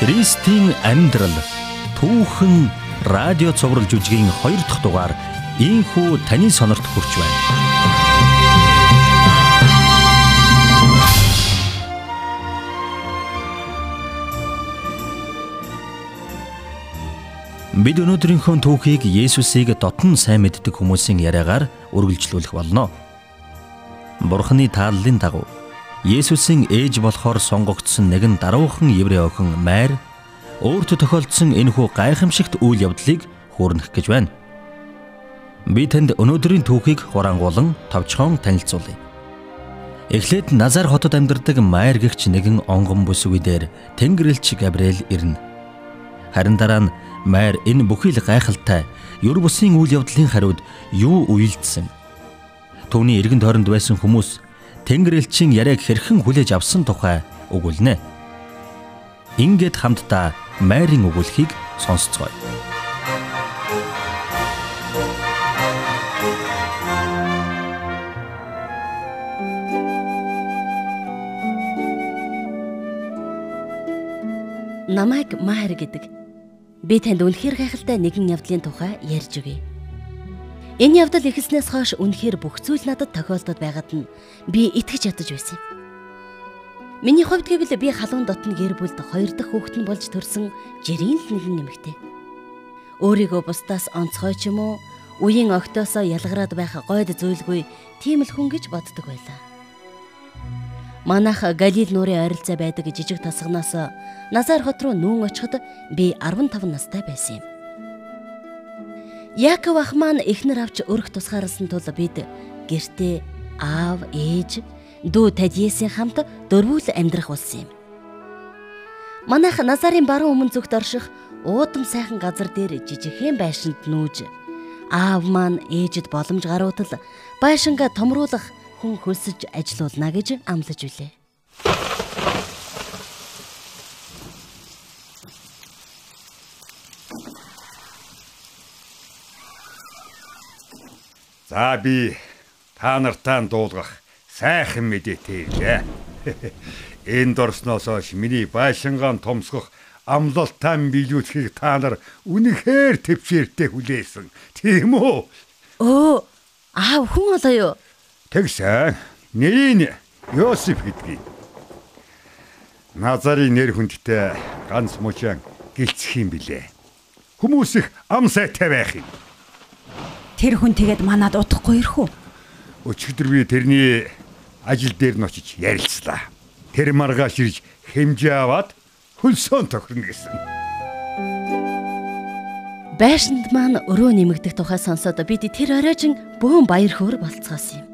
Христийн амьдрал түүхэн радио цовруул жүжигийн 2 дахь дугаар ийхүү таны сонорт хүрч байна. Бид өнөөдрийнхөө түүхийг Есүсийг дотн сайн мэддэг хүмүүсийн яриагаар үргэлжлүүлэх болно. Бурхны тааллын дагуу Есүсийн ээж болохоор сонгогдсон нэгэн даруухан еврей охин Майр өөртөө тохиолдсон энэхүү гайхамшигт үйл явдлыг хүүрнэх гэж байна. Би танд өнөөдрийн түүхийг хурангуулan товчхон танилцуулъя. Эхлээд Назар хотод амьдардаг Майр гэгч нэгэн онгон бүс үе дээр Тэнгэрлэгч Габриэл ирнэ. Харин дараа нь Майр энэ бүхий л гайхалтай юр бусын үйл явдлын хариуд юу үйлдсэн? Түүний эргэн тойронд байсан хүмүүс Тэнгэрэлчийн яриаг хэрхэн хүлээж авсан тухай өгүүлнэ. Ингээд хамтдаа Майрын өгүүлхийг сонсцгоё. Намайг Майр гэдэг. Би танд үнэхээр гайхалтай нэгэн явдлын тухай ярьж өгье. Энэ явдал эхэлснээс хойш үнэхээр бүх зүйл надад тохиолдод байгаад нь би итгэж ядаж байсан юм. Миний хувьд гэвэл би халуун дотн гэр бүлд хоёр дахь хүүхэд нь болж төрсэн жирийн л нэгэн эмэгтэй. Өөрийгөө бусдаас онцгой ч юм уу, үеийн огтоосоо ялгараад байх гойд зүйлгүй тийм л хүн гэж боддог байлаа. Манайх Галил нуурын ойролцоо байдаг жижиг тасгнаас Назар хот руу нүүн очиход би 15 настай байсан юм. Яаков ах маань эхнэр авч өрх тусгаарласан тул бид гэртээ аав, ээж, дүү Тадьесийн хамт дөрвүүл амьдрах болсон юм. Манайх Назарын баруун өмнө зүгт орших уудам сайхан газар дээр жижигхэн байшинд нүүж аав маань ээжэд боломж гаруутал байшингаа томруулах хүн хөлсөж ажилуулна гэж амлаж үлээ. За би та нартаа дуулгах сайхан мэдээтэй илээ. Энд орсноос хойш миний байшингаан томсгох амлалтаа биелүүлэхийг та нар үнэхээр төвчээртэй хүлээсэн. Тийм үү? Өө, аав хүн болоо юу? Тэгсэн. Нэрийн Йосеф гэдгийг. Назарын нэр хүндтэй ганц мужаан гэлцэх юм билээ. Хүмүүс их ам сайтай байх юм. Тэр хүн тэгээд манад удахгүй ирэх үү? Өчигдөр би тэрний ажил дээр нь очиж ярилцлаа. Тэр маргааш ирж хэмжээ аваад хөлсөөн тохирно гэсэн. Байшинд маань өрөө нэмэгдэх тухай сонсоод бид тэр оройжин бөөн баяр хөөр болцгоосон юм.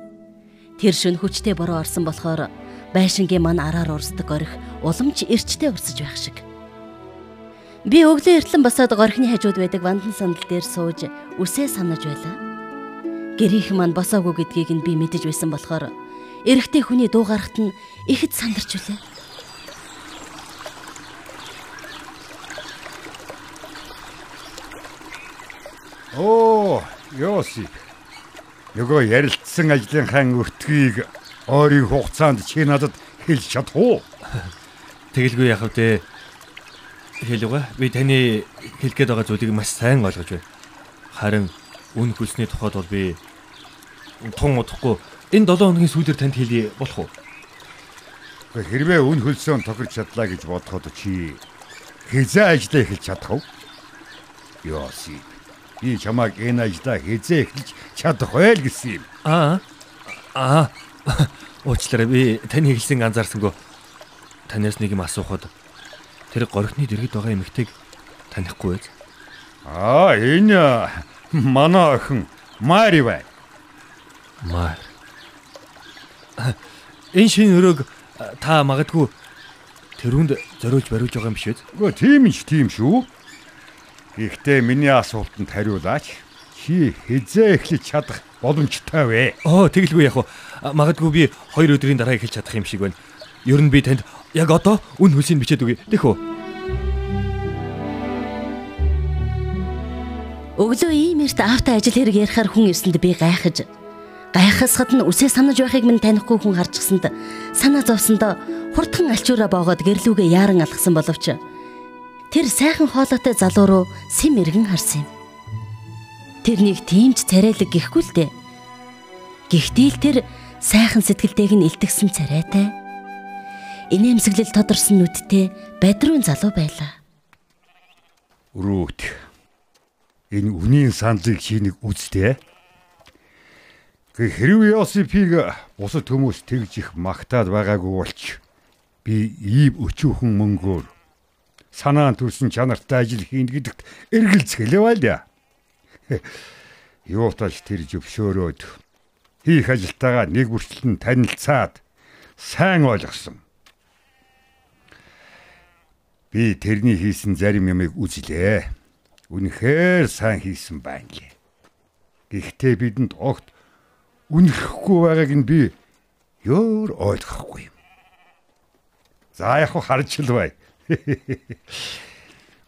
Тэр шөнө хүчтэй бороо орсон болохоор байшингийн маань араар урсдаг орих уламж эрчтэй урсаж байх шиг. Би өглөө эртлэн босоод горхны хажууд байдаг вандан сандал дээр сууж үсээ санаж байлаа. Гэрийнхэн маань босоогүй гэдгийг нь би мэдэж байсан болохоор эрэгтэй хүний дуу гарахт нь ихэд сандарч үлээ. Оо, Йосип. Нөгөө ярилцсан ажлынхаа өртгийг ойрын хугацаанд чи надад хэлж чадах уу? Тэгэлгүй яхав дээ хэлвэ. Би таны хэлэх гээд байгаа зүйлийг маш сайн ойлгож байна. Харин үн хөлсний тухайд бол би тун удахгүй энэ 7 хоногийн сүүлээр танд хэлье болох уу? Хэрвээ үн хөлсөөн тохирч чадлаа гэж бодоход чи хизээ ажиллаа эхэлж чадах уу? Йоси. Би чамайг энэ ажлаа хизээ эхэлж чадах байл гэсэн юм. Аа. Аа. Уучлаарай би таны хэлсийг анзаарсангүй. Танаас нэг юм асуухад тэр горхны дэргэд байгаа эмэгтэйг танихгүй байж. Аа, энэ манай охин Мари бай. Мар. Энэ шинэ өрөөг та магадгүй тэрүүнд зориулж бариулж байгаа юм биш үү? Үгүй тийм ч тийм шүү. Гэхдээ миний асуултанд хариулаач. Чи хизээ эхлэж чадах боломжтой вэ? Оо, тэгэлгүй яг уу. Магадгүй би 2 өдрийн дараа эхэлж чадах юм шиг байна. Ер нь би танд яг одоо үн хөлсийг бичээд өгье. Тэх үү? Өглөө ийм эрт аавтай ажил хэрэг ярихаар хүн ирсэнд би гайхаж гайхасхад нь үсээ санаж байхыг минь танихгүй хүн харчихсанд санаа зовсондоо хурдхан алчуураа боогоод гэрлүүгээ яаран алгасан боловч тэр сайхан хоолойтой залуу руу сэм эргэн харсан юм. Тэрнийг тиймч царайлаг гэхгүй л дээ. Гэхдээ л тэр сайхан сэтгэлтэйг нь илтгэсэн царайтай. Инээмсэглэл тодорсон нүдтэй бадруун залуу байлаа. Рут. Энэ үнийн саналыг чи нэг үзтээ. Гэ хэрв Йосипийг бусад хүмүүс тэгж их магтаад байгаагүй болч би ийм өчүүхэн мөнгөөр санаан төрсөн чанартай ажил хийн гэдэгт эргэлзгэлээ байлаа. Юутаж тэр зөвшөөрөөд хийх ажилтайгаа нэг бүрчлэн танилцаад сайн ойлгосон. Би тэрний хийсэн зарим ямыг үзлээ. Үнэхээр сайн хийсэн байна лээ. Гэхдээ бидэнд огт үнэхгүй байгааг нь би ёор ойлгохгүй юм. За яг харж л бай.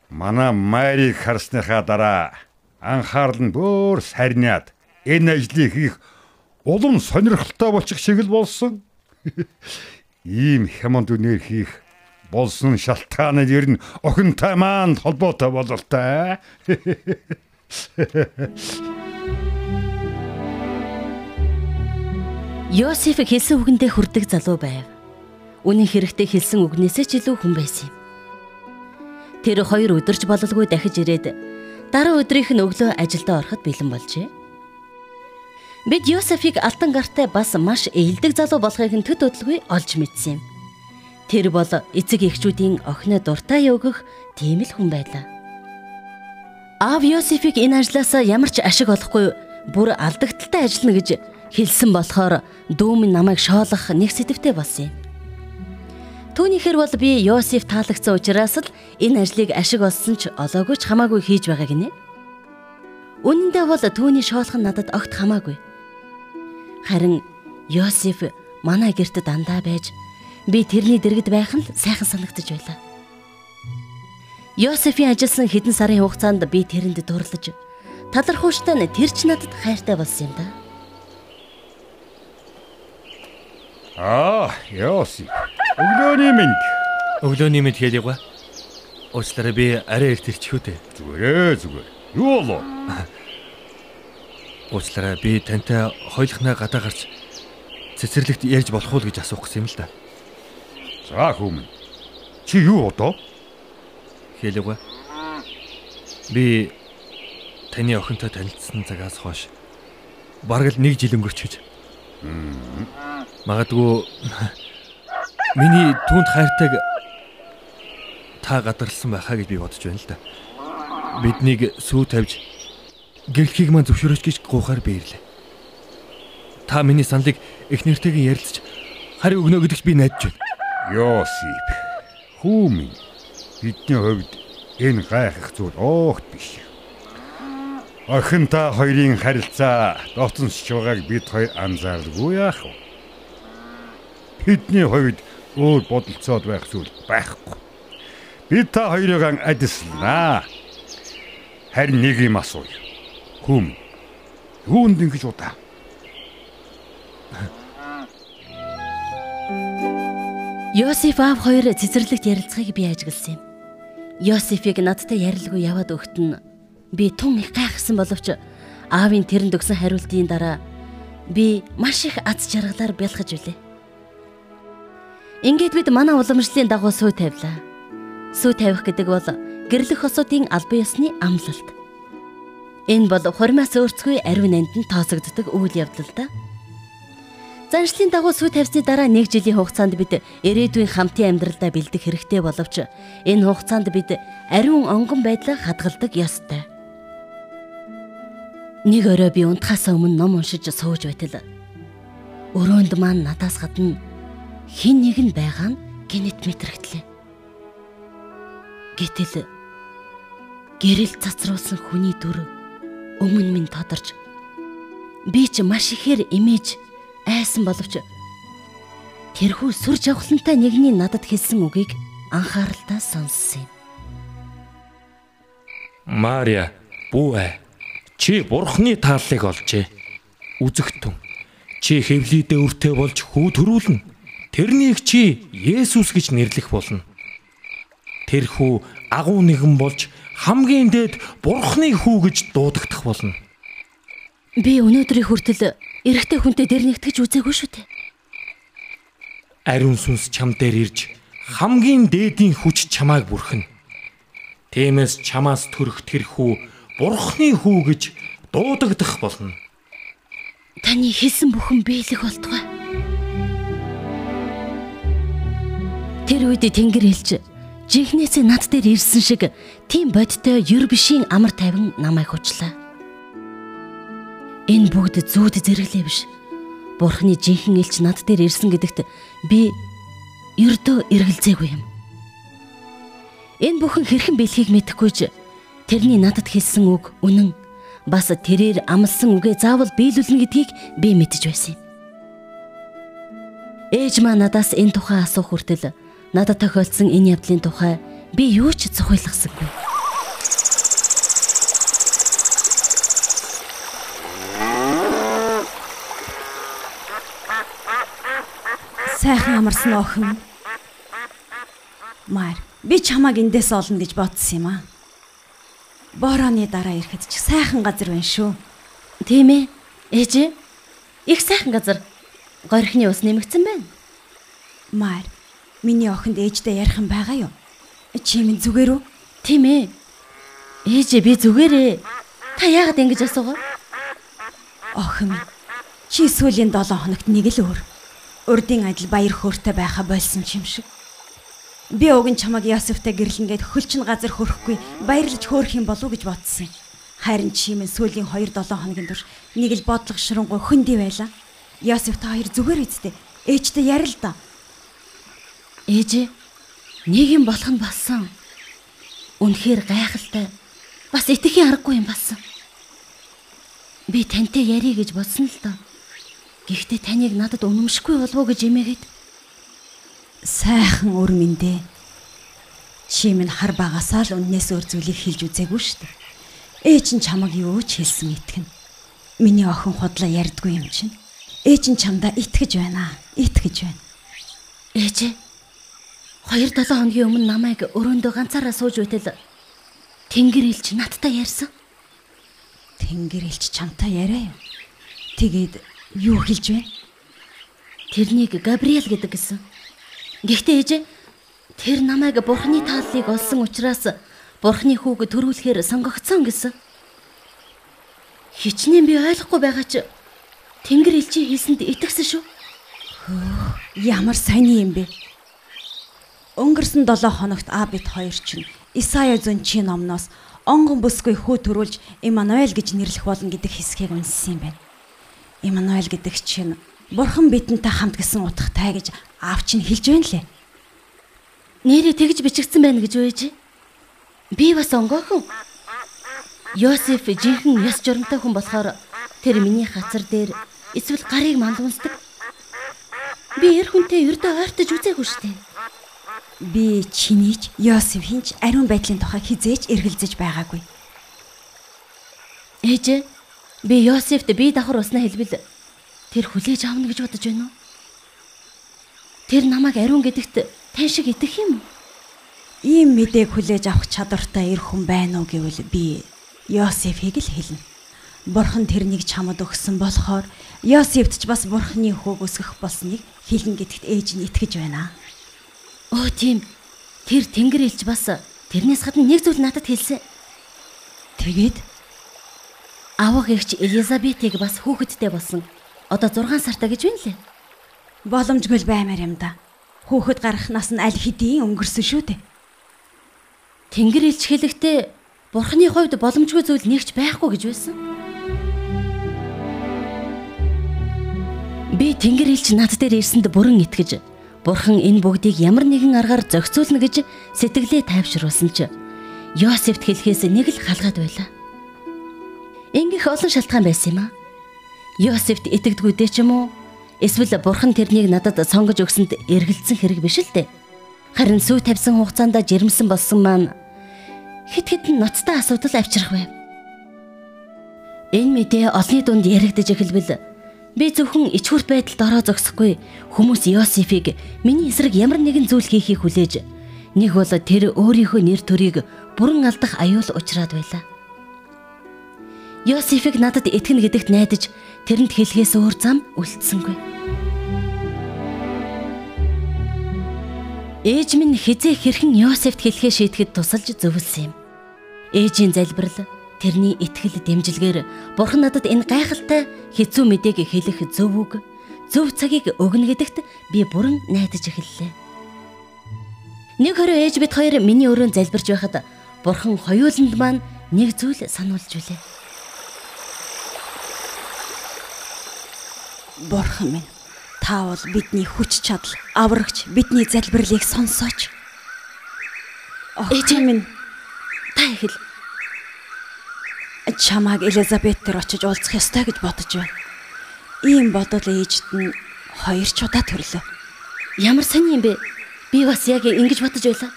Манай Марийг харсныхаа дараа анхаарал нь бүр сарниад энэ ажлыг хийх улам сонирхолтой болчих шиг л болсон. Ийм хямд үнээр хийх болсон шалтгааны ер нь охинтой маань холбоотой бололтой. Йосеф хэлсэн үгэндээ хүрдэг залуу байв. Үнэн хэрэгтээ хэлсэн үгнээсээ ч илүү хүн байсан юм. Тэр хоёр өдөрч бололгүй дахиж ирээд дараа өдрийнх нь өглөө ажилдаа ороход бэлэн болжээ. Бид Йосефийг алтан гартай бас маш ээлдэг залуу болохыг нь төд өдлгүй олж мэдсэн юм. Тэр бол эцэг эхчүүдийн охиноо дуртай өгөх тийм л хүн байлаа. Аав Йосефийг энэ ажлаас ямар ч ашиг олохгүй бүр алдагдaltaй ажиллана гэж хэлсэн болохоор дүүм нь намайг шоолох нэг сэтвтэй болсон юм. Түүнийхэр бол би Йосеф таалагдсан учраас л энэ ажлыг ашиг олсон ч олоогүй ч хамаагүй хийж байгаа гинэ. Үнэндээ бол түүний шоолох нь надад огт хамаагүй. Харин Йосеф манай герт дандаа байж би тэрний дэргэд байх нь сайхан санагдаж байлаа. Йосефийн ажилласан хэдэн сарын хугацаанд би тэрэнд дурлаж талархууштай нь тэр ч надад хайртай болсон юм да. Аа, Йосеф. Өглөөний мэнд. Өглөөний мэд хэлийг ба. Уучлаарай би арай эрт ирчихүү дээ. Зүгээрээ зүгээр. Юу болов? Уучлаарай би тантай хойлохнаа гадаа гарч цэцэрлэгт ярьж болох уу гэж асуух гэсэн юм л да. За хүмүн. Чи юу одоо? Хэлийг ба. Би таны охинтой танилцсан цагаас хойш бараг л нэг жил өнгөрч гэж. Магадгүй миний түнд хайртайг та гадарлсан байхаа гэж би бодож байна л да. Биднийг сүү тавьж гэрлхийг маань зөвшөөрөж гэж гуйхаар биерлээ. Та миний саналыг их нэртэйгэн ярилцж хариу өгнө гэдэгт би найдаж байна. Йосип. Хүмүн. Бидний хувьд энэ гайхах зүйл оогт биш. Охин та хоёрын харилцаа дооцсонч байгааг бид хоёр анзааргүй яах вэ? Бидний хувьд өөр бодолцоод байх зүйл байхгүй. Би та хоёрыг адислнаа. Харин нэг юм асууя. Хүм. Юунд ингэж удаа? Йосеф аав хоёр цэцэрлэгт ярилцахыг би ажигласан юм. Йосефийг надтай ярилгүй яваад өгт нь би тун их гайхсан боловч аавын тэрэнд өгсөн хариултын дараа би маш их аз жаргалаар бэлхэж үлээ. Ингээд бид манай уламжлалын дагуу сүй тавилаа. Сүй тавих гэдэг бол гэрлэх хосуудын албан ёсны амлалт. Энэ бол хурмаас өөрцгүй ариун нандин тооцогддог үйл явдал да. Заншлын дагуу сүй тавьсны дараа нэг жилийн хугацаанд бид ирээдүйн хамтын амьдралдаа бэлдэх хэрэгтэй боловч энэ хугацаанд бид ариун онгон байдлаа хадгалдаг ёстой. Нэг өрөө би унтахаас өмнө ном уншиж сууж байтал өрөөнд маань надаас гадна хин нэг нь байгаа нь гинэт мэдрэгдлээ. Гэтэл гэрэл цацруулсан хүний дүр өмнө минь тодорч би ч маш ихээр имиж айсан боловч тэрхүү сүр жавхлантай нэгний надад хэлсэн үгийг анхааралтай сонссон юм. Мария, бүү ээ. Чи бурхны тааллыг олжээ. Үзэгтэн. Чи хэвлийдээ өртөө болж хүү төрүүлнэ. Тэрнийг чи Есүс гэж нэрлэх болно. Тэр хүү агуу нэгэн болж хамгийн дээд бурхны хүү гэж дуудагдах болно. Би өнөөдрийн хүртэл эрэгтэй хүнтэй дээр нэгтгэж үзээгүй шүү дээ. Ариун сүнс чам дээр ирж хамгийн дээдийн хүч чамааг бүрхэн. Тиймээс чамаас төрөх тэр хүү бурхны хүү гэж дуудагдах болно. Таны хэлсэн бүхэн биелэх болтугай. Тэр үед Тэнгэр хэлж жинхнээсээ над дээр ирсэн шиг тийм бодтой юр бишийн амар тайван намайг хучлаа. Энэ бүгд зүүд зэрэглээ биш. Бурхны жинхэнэ элч над дээр ирсэн гэдэгт би ердөө эргэлзээгүй юм. Энэ бүхэн хэрхэн бэлхийг мэдэхгүй ч тэрний надад хэлсэн үг үнэн. Бас тэрээр амлсан үгээ заавал биелүүлнэ гэдгийг би мэдэж байсан юм. Ээж маа надаас энэ тухай асуух хүртэл надад тохиолдсон энэ явдлын тухай би юу ч зохиолгосонгүй. Сайхан амарсан охин. Маар би чамааг эндээс олно гэж бодсон юм аа. Борооны дараа ирэхэд ч сайхан газар байна шүү. Тийм ээ. Ээж их сайхан газар. Горхины ус нэмэгдсэн байна. Маар миний охинд ээждээ ярих юм байгаа юу? Чи минь зүгээр үү? Тийм ээ. Ээж би зүгээрээ. Та яагаад ингэж асуугаа? Охин. Чи сүүлийн 7 хоногт нэг л өөр. Урдын адил баяр хөөртэй байха болсон ч юм шиг. Би уг нь чамаг Ясефтай гэрлэнгээд хөлчин газар хөрөхгүй баярлаж хөөрөх юм болов уу гэж бодсон юм. Харин чи минь сүүлийн 2-7 хоногийн турш нэг л бодлого ширэнгуй хөндөй байла. Ясеф та хоёр зүгээр үсттэй. Ээжтэй ярил да. Ээж нэг юм болох нь болсон. Үнэхээр гайхалтай. Бас итгэхийн аргагүй юм болсон. Би тантай ярий гэж бодсон л доо. Гэхдээ таныг надад үнэмшгүй болов уу гэж эмээгээд. Сайхан өр минь Чи минь хар багасаа л үннээс өөр зүйлийг хэлж үзээгүй шүү дээ. Ээж нь чамаг юу ч хэлсэн итгэн. Миний охин худлаа ярьдгүй юм чинь. Ээж нь чамдаа итгэж байна. Итгэж байна. Ээж 2-7 хоногийн өмнө намайг өрөөндөө ганцаараа сууж байтал Тэнгэр илч надтай ярьсан. Тэнгэр илч чамтай яриа юу? Тэгээд юу хэлж байна? Тэрнийг Габриэл гэдэг гэсэн. Гэхдээ ээж тэр намайг бурхны тааллыг олсон учраас бурхны хүүг төрүүлэхээр сонгогдсон гэсэн. Хичнээн би ойлгохгүй байгаа ч Тэнгэр элчийн хэлсэнд итгэсэн шүү. Ямар сони юм бэ? Өнгөрсөн 7 хоногт Абит хоёр чинь Исая зөнчийн номноос онгон бүсгүй хүү төрүүлж Имануэль гэж нэрлэх болно гэдэг хэсгийг унссан юм байна. Имануэль гэдэг чинь Бурхан бидэнтэй хамт гэсэн утгатай гэж аав чинь хэлж байна лээ. Нэрээ тэгж бичигдсэн байна гэж үеж. Би бас онгойхон. Йосеф жинхэнэ яс журамтай хүн болохоор тэр миний хацар дээр эсвэл гарыг мандуунсдаг. Би эр хүнтэй ердөө ойртож үзээгүй штеп. Би чинийч Йосеф хинч ариун байдлын тухай хизээч эргэлзэж байгаагүй. Ээж Би Йосефт би давхар уснаа хэлбэл тэр хүлээж авна гэж бодож байна уу? Тэр намайг ариун гэдэгт тань шиг итгэх юм уу? Ийм мэдээг хүлээж авах чадвартай эр хүн байна уу гэвэл би Йосефийг л хэлнэ. Бурхан тэрнийг чамд өгсөн болохоор Йосефт ч бас бурханы хүүг өсгөх болсныг хэлнэ гэдэгт ээж нь итгэж байна. Оо тийм. Тэр тэнгэр элч бас тэрнээс гадна нэг зүйл надад хэлсэн. Тэгээд Авах эгч Элизабетийг бас хүүхэдтэй болсон. Одоо 6 сартай гэж байна лээ. Боломжгүй л баймаар юм да. Хүүхэд гарах нас нь аль хэдийн өнгөрсөн шүү дээ. Тэнгэр илч хэлэхдээ Бурхны хувьд боломжгүй зүйл нэгч байхгүй гэж байсан. Би Тэнгэр илч над дээр ирсэнд бүрэн итгэж Бурхан энэ бүгдийг ямар нэгэн аргаар зохицуулна гэж сэтгэлээ тайвшруулсан ч Йосефт хэлэхээс нэг л халгаад байлаа. Ингэх олон шалтгаан байсан юм аа. Йосефт итгэдэггүйдээ ч юм уу? Эсвэл бурхан тэрнийг надад сонгож өгсөнд эргэлзсэн хэрэг биш л дээ. Харин сүү тавьсан хугацаанд жирэмсэн болсон маань хит хитэн ноцтой асуудал авчрах байв. Энэ мэдээ олонний дунд яригдаж эхэлбэл би зөвхөн ичгүрт байдалд ороо зогсохгүй хүмүүс Йосефийг миний эсрэг ямар нэгэн зүйл хийхийг хүлээж Нэг бол тэр өөрийнхөө нэр төрийг бүрэн алдах аюул учраад байлаа. Йосефиг надад итгэнэ гэдэгт найдаж тэрэнд хэлхээс өөр зам үлдсэнгүй. Ээж минь хизээ хэрхэн Йосефт хэлхээ шийтгэхэд тусалж зөвлөсөн юм. Ээжийн залбирал тэрний итгэл дэмжлэгээр Бурхан надад энэ гайхалтай хэцүү мэдээг хэлэх зөв үг, зөв цагийг өгнө гэдэгт би бүрэн найдаж эхэллээ. Нэг хороо ээж бит хоёр миний өрөөнд залбирч байхад Бурхан хоёуланд маань нэг зүйл сануулж үлээ. Бурхан минь, та бол бидний хүч чадал, аврагч, бидний залбирлыг сонсооч. Ээж минь, Та их л чамааг Элизабет төр очиж уулзах ёстой гэж бодож байна. Ийм бодол ээжд нь хоёр ч удаа төрлөө. ямар сони юм бэ? Би бас яг ингэж бодож байлаа.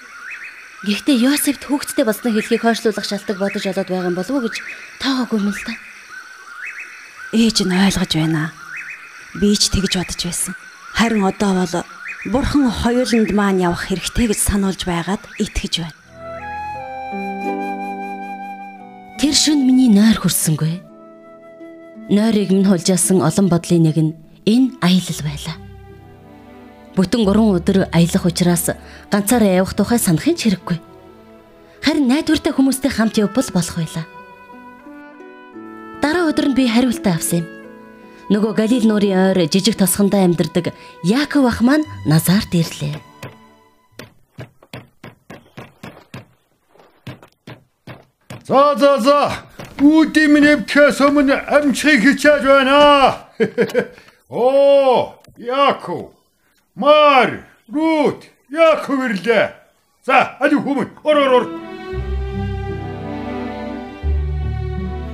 Гэхдээ Йосефт хүүхдтэй болсноо хэлхийг хойшлуулах шалтгаан бодож олоод байгаа юм болов уу гэж таагагүй юм л да. Ээж нь ойлгож байна. Би ч тэгж бодож байсан. Харин одоо бол Бурхан хоёуланд маань явах хэрэгтэй гэж сануулж байгаад итгэж байна. Тэр шүн миний нойр хүрсэнгүй. Нойрыг минь хулжаасан олон бодлын нэг нь энэ аялал байлаа. Бүтэн 3 өдөр аялах учраас ганцаараа явах тухай санахын ч хэрэггүй. Харин найдвартай хүмүүстэй хамт явбал болох байлаа. Дараа өдөр нь би хариултаа авсан юм. Нөгөө Галил нуурын ойр жижиг тосгондоо амьдардаг Яаков ах маань Назарт ирлээ. За за за. Үүдийн минь өмнө амжихыг хичээж байна. Оо, Яков. Мар, Рут, Яков ирлээ. За, али хүмүүс. Ор ор ор.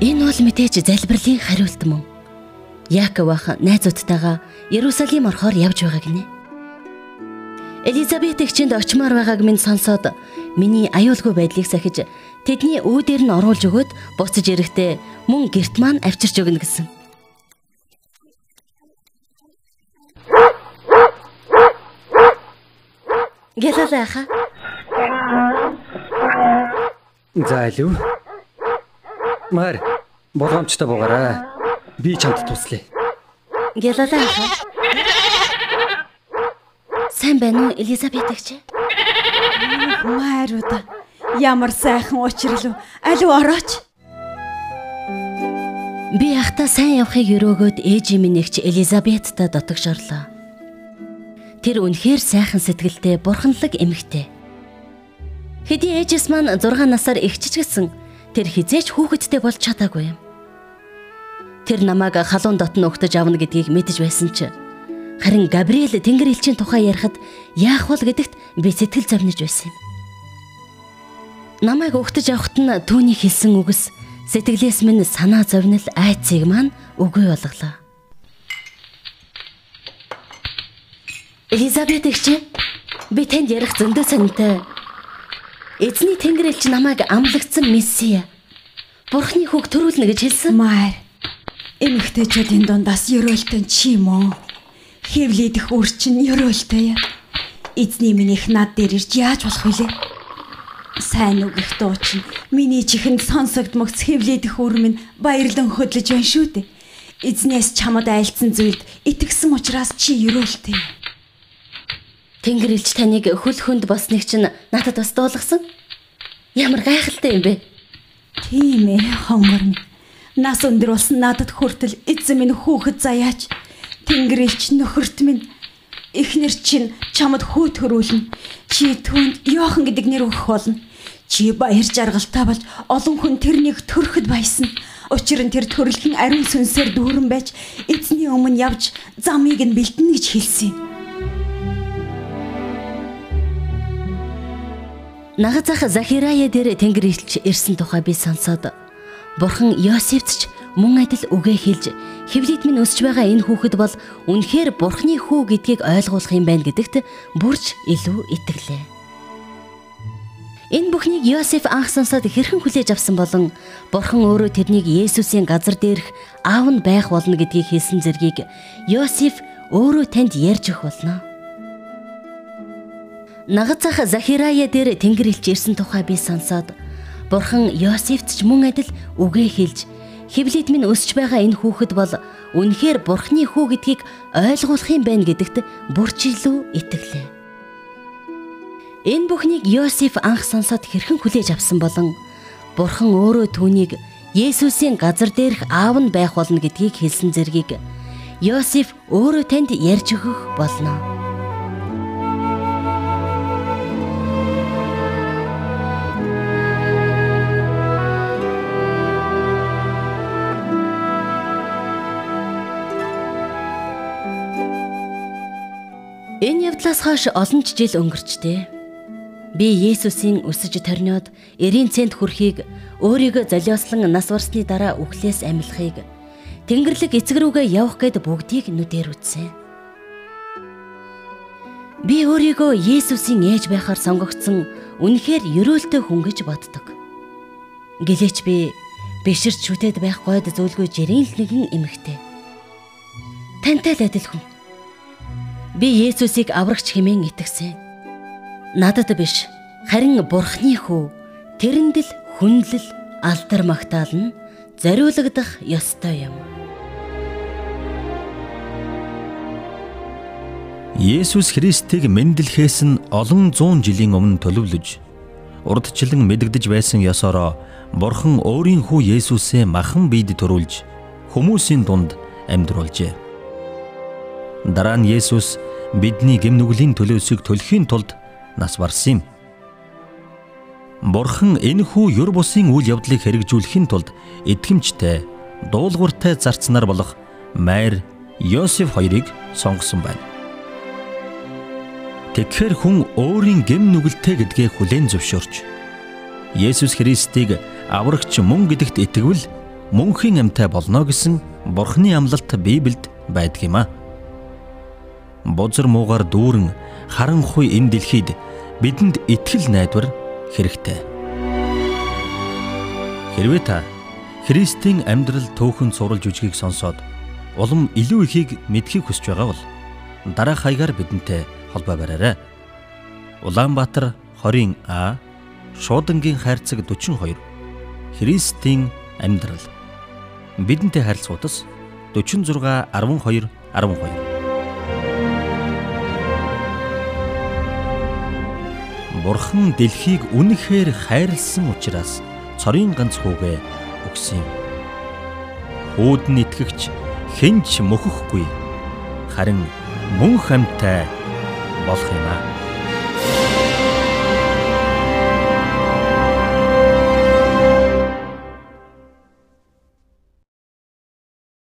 Энэ бол мэдээж залбирлын хариулт мөн. Яаков ах найзуудтайгаа Иерусалим орохоор явж байгаа гинэ. Элизабет эгчэнд очимоор байгааг минь сонсоод миний аюулгүй байдлыг сахиж тэдний үүдээр нь оруулж өгөөд буцаж ирэхдээ мөн герт маань авчирч өгнө гэсэн. Гэлээ аха. За алив. Мар болгоомжтой буугаарай. Би чамд туслая. Гэлээ аха. Сайн байна уу Элизабет эгч? Майрууд ямар сайхан учрлуу. Алив орооч. Би ахта сайн явахыг өрөөгөөд ээжийн минь эгч Элизабетта дотогшорлоо. Тэр үнэхээр сайхан сэтгэлтэй бурханлаг эмэгтэй. Хэдий ээжээс маань 6 насаар эгчж гисэн тэр хизээч хүүхэдтэй болж чадаагүй юм. Тэр намайг халуун дотн өгтөж авна гэдгийг мэдэж байсан ч харин Габриэл Тэнгэр элчийн тухай ярихад яах вэ гэдэгт би сэтгэл зовниж байсан юм. Намайг өгтөж авахт нь түүний хэлсэн үгс сэтгэлээс минь санаа зовнил айцыг маань үгүй болголоо. Элизабет эгч би танд ярих зөндөө сонинтой. Эзний Тэнгэр элч намайг амлагдсан мессия. Бурхны хүүг төрүүлнэ гэж хэлсэн. Майр. Эмэгтэйчүүдийн дундаас ерөөлтөн чи юм уу? Хевлидэх үрчин ерөөлтэй. Эзний минийх над дээр ирж яаж болох вүлээ? Сайн үг их дуучин. Миний чихэнд сонсогдмогц хевлидэх үр минь баярлан хөдлөж байна шүү дээ. Эзнээс чамд айлцсан зүйлд итгэсэн учраас чи ерөөлтэй. Тэнгэр элч таныг хөл хөнд босныг чинь надад бас дуулгасан. Ямар гайхалтай юм бэ? Тийм ээ, хонгор минь. Нас өндөр болсон надад хүртэл эзэн минь хүүхэд заяач. Тэнгэр элч нөхөрт минь эхнэр чинь чамд хөө төрүүлнэ. Чи түүнд Йохан гэдэг нэр өгөх болно. Чи баяр жаргалтай болж олон хүн тэрнийг төрөхөд баясна. Учир нь тэр төрөлхөн ариун сүнсээр дүүрэн байж эзний өмнө явж замыг нь бэлтэнэ гэж хэлсэн юм. Нагацах Захирая дээр тэнгэр илч ирсэн тухай би сонсоод Бурхан Йосефт ч мөн адил үгээ хэлж хевлид минь өсөж байгаа энэ хүүхэд бол үнэхээр Бурханы хүү гэдгийг ойлгуулах юм байна гэдэгт бүрж илүү итгэлээ. Энэ бүхнийг Йосеф анх сонсоод хэрхэн хүлээж авсан болон Бурхан өөрөө тэрнийг Есүсийн газар дээрх аав нь байх болно гэдгийг хэлсэн зэргийг Йосеф өөрөө танд ярьж өгөх болно. Нагацах Захирая дээр тэнгэр илж ирсэн тухай би сонсоод Бурхан Йосефт ч мөн адил үгээ хэлж Хевлид минь өсч байгаа энэ хүүхэд бол үнэхээр Бурхны хүү гэдгийг ойлгуулах юм байна гэдэгт бүрчлүү итгэлээ. Энэ бүхнийг Йосеф анх сонсоод хэрхэн хүлээж авсан болон Бурхан өөрөө түүнийг Есүсийн газар дээрх аав нь байх болно гэдгийг хэлсэн зэргийг Йосеф өөрөө танд ярьж өгөх болно. Явдлаас хойш олон жил өнгөрчтэй. Би Есүсийн өсөж торниод 90 цент хүрхийг өөрийгөө золиослон нас барсны дараа үхлээс амилахыг Тэнгэрлэг эцэг рүүгээ явах гээд бүгдийг нүдээр үзсэн. Би өөрийгөө Есүсийн ээж байхаар сонгогдсон үнэхээр ерөөлтөй хүн гэж боддог. Гэлээч би биширч шүтээд байх гойд зөвлгөө жирийн л нэгэн эмэгтэй. Тантай л адил хүн Би Есүсийг аврагч хэмээн итгэсэн. Надад биш, харин Бурхны хүү. Тэрэнд л хүнлэл, алдар магтаал нь зориулагдах ёстой юм. Есүс Христийг мэндэлхээс нь олон зуун жилийн өмнө төлөвлөж урдчлан мэдэгдэж байсан ёсороо Бурхан өөрийн хүү Есүсээ махан биед төрүүлж хүмүүсийн дунд амьдруулжээ. Дараа нь Есүс бидний гэм нүглийн төлөөсийг төлөхийн тулд нас барсан юм. Бурхан энэ хүү юр бусын үйл явдлыг хэрэгжүүлэхийн тулд итгэмжтэй, дуулууртай зарцнаар болох Майр Йосеф хоёрыг сонгосон байна. Тэгэхээр хүн өөрийн гэм нүгэлтэй гэдгээ хүлээн зөвшөөрч Есүс Христийг аврагч мөн гэдэгт итгэвэл мөнхийн амьтаа болно гэсэн Бурханы амлалт Библиэд байдаг юм а бузар муугаар дүүрэн харанхуй энэ дэлхийд бидэнд итгэл найдвар хэрэгтэй. Хэрвээ та Христийн амьдрал төөхөн суралж үжгийг сонсоод улам илүү ихийг мэдхийг хүсэж байгаа бол дараах хаягаар бидэнтэй холбоо бараарай. Улаанбаатар 20 А Шуудангийн хайрцаг 42 Христийн амьдрал бидэнтэй харилцагуудас 46 12 12 Бурхан дэлхийг үнэхээр хайрлсан учраас цорын ганц хүүгээ өгсөн юм. Хүүд нь итгэгч хинч мөхөхгүй харин мөн хамтай болох юм аа.